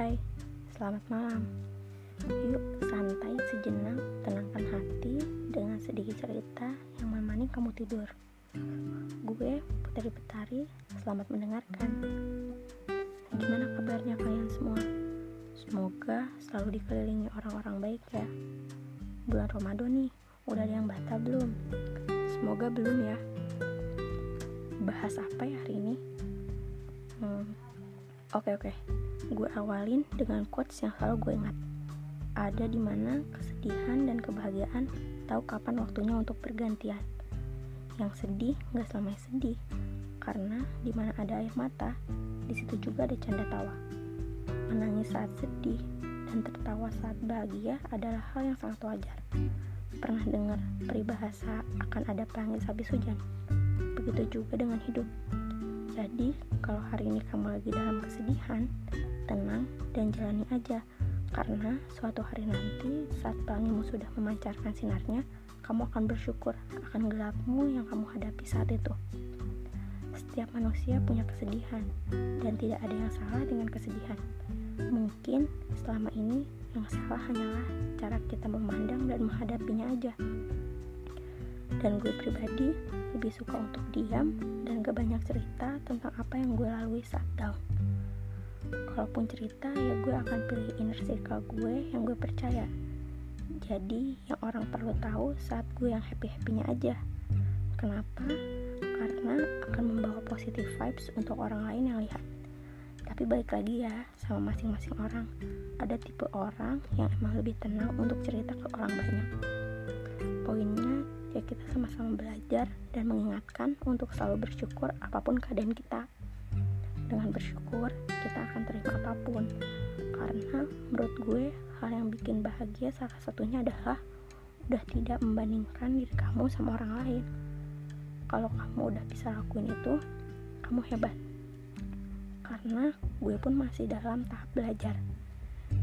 Hai, selamat malam. Yuk, santai sejenak, tenangkan hati dengan sedikit cerita yang menemani kamu tidur. Gue, Putri Petari, selamat mendengarkan. Gimana kabarnya kalian semua? Semoga selalu dikelilingi orang-orang baik ya. Bulan Ramadan nih, udah ada yang batal belum? Semoga belum ya. Bahas apa ya hari ini? Hmm, Oke okay, oke. Okay. Gue awalin dengan quotes yang selalu gue ingat. Ada di mana kesedihan dan kebahagiaan tahu kapan waktunya untuk bergantian. Yang sedih nggak selamanya sedih, karena di mana ada air mata, di situ juga ada canda tawa. Menangis saat sedih dan tertawa saat bahagia adalah hal yang sangat wajar. Pernah dengar peribahasa akan ada pelangis habis hujan? Begitu juga dengan hidup. Jadi, kalau hari ini kamu lagi dalam kesedihan, tenang dan jalani aja karena suatu hari nanti saat pelangimu sudah memancarkan sinarnya, kamu akan bersyukur akan gelapmu yang kamu hadapi saat itu. Setiap manusia punya kesedihan dan tidak ada yang salah dengan kesedihan. Mungkin selama ini yang salah hanyalah cara kita memandang dan menghadapinya aja. Dan gue pribadi lebih suka untuk diam dan gak banyak cerita tentang apa yang gue lalui saat down kalaupun cerita ya gue akan pilih inner circle gue yang gue percaya. Jadi yang orang perlu tahu saat gue yang happy happynya aja. Kenapa? Karena akan membawa positive vibes untuk orang lain yang lihat. Tapi balik lagi ya sama masing-masing orang. Ada tipe orang yang emang lebih tenang untuk cerita ke orang banyak. Poinnya ya kita sama-sama belajar dan mengingatkan untuk selalu bersyukur apa pun keadaan kita dengan bersyukur kita akan terima apa pun. Karena menurut gue hal yang bikin bahagia salah satunya adalah udah tidak membandingkan diri kamu sama orang lain. Kalau kamu udah bisa lakuin itu kamu hebat. Karena gue pun masih dalam tahap belajar.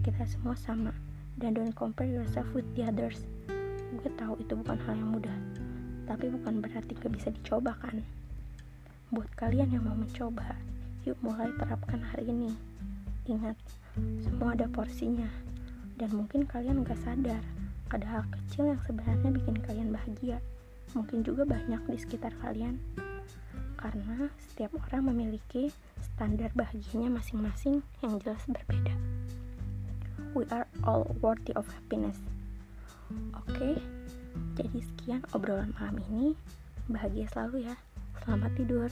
Kita semua sama. Dan don't compare yourself with the others. Gue tahu itu bukan hal yang mudah. Tapi bukan berarti gak bisa dicoba kan? Buat kalian yang mau mencoba Yuk mulai terapkan hari ini. Ingat, semua ada porsinya. Dan mungkin kalian gak sadar, ada hal kecil yang sebenarnya bikin kalian bahagia. Mungkin juga banyak di sekitar kalian. Karena setiap orang memiliki standar bahagianya masing-masing yang jelas berbeda. We are all worthy of happiness. Oke, jadi sekian obrolan malam ini. Bahagia selalu ya. Selamat tidur.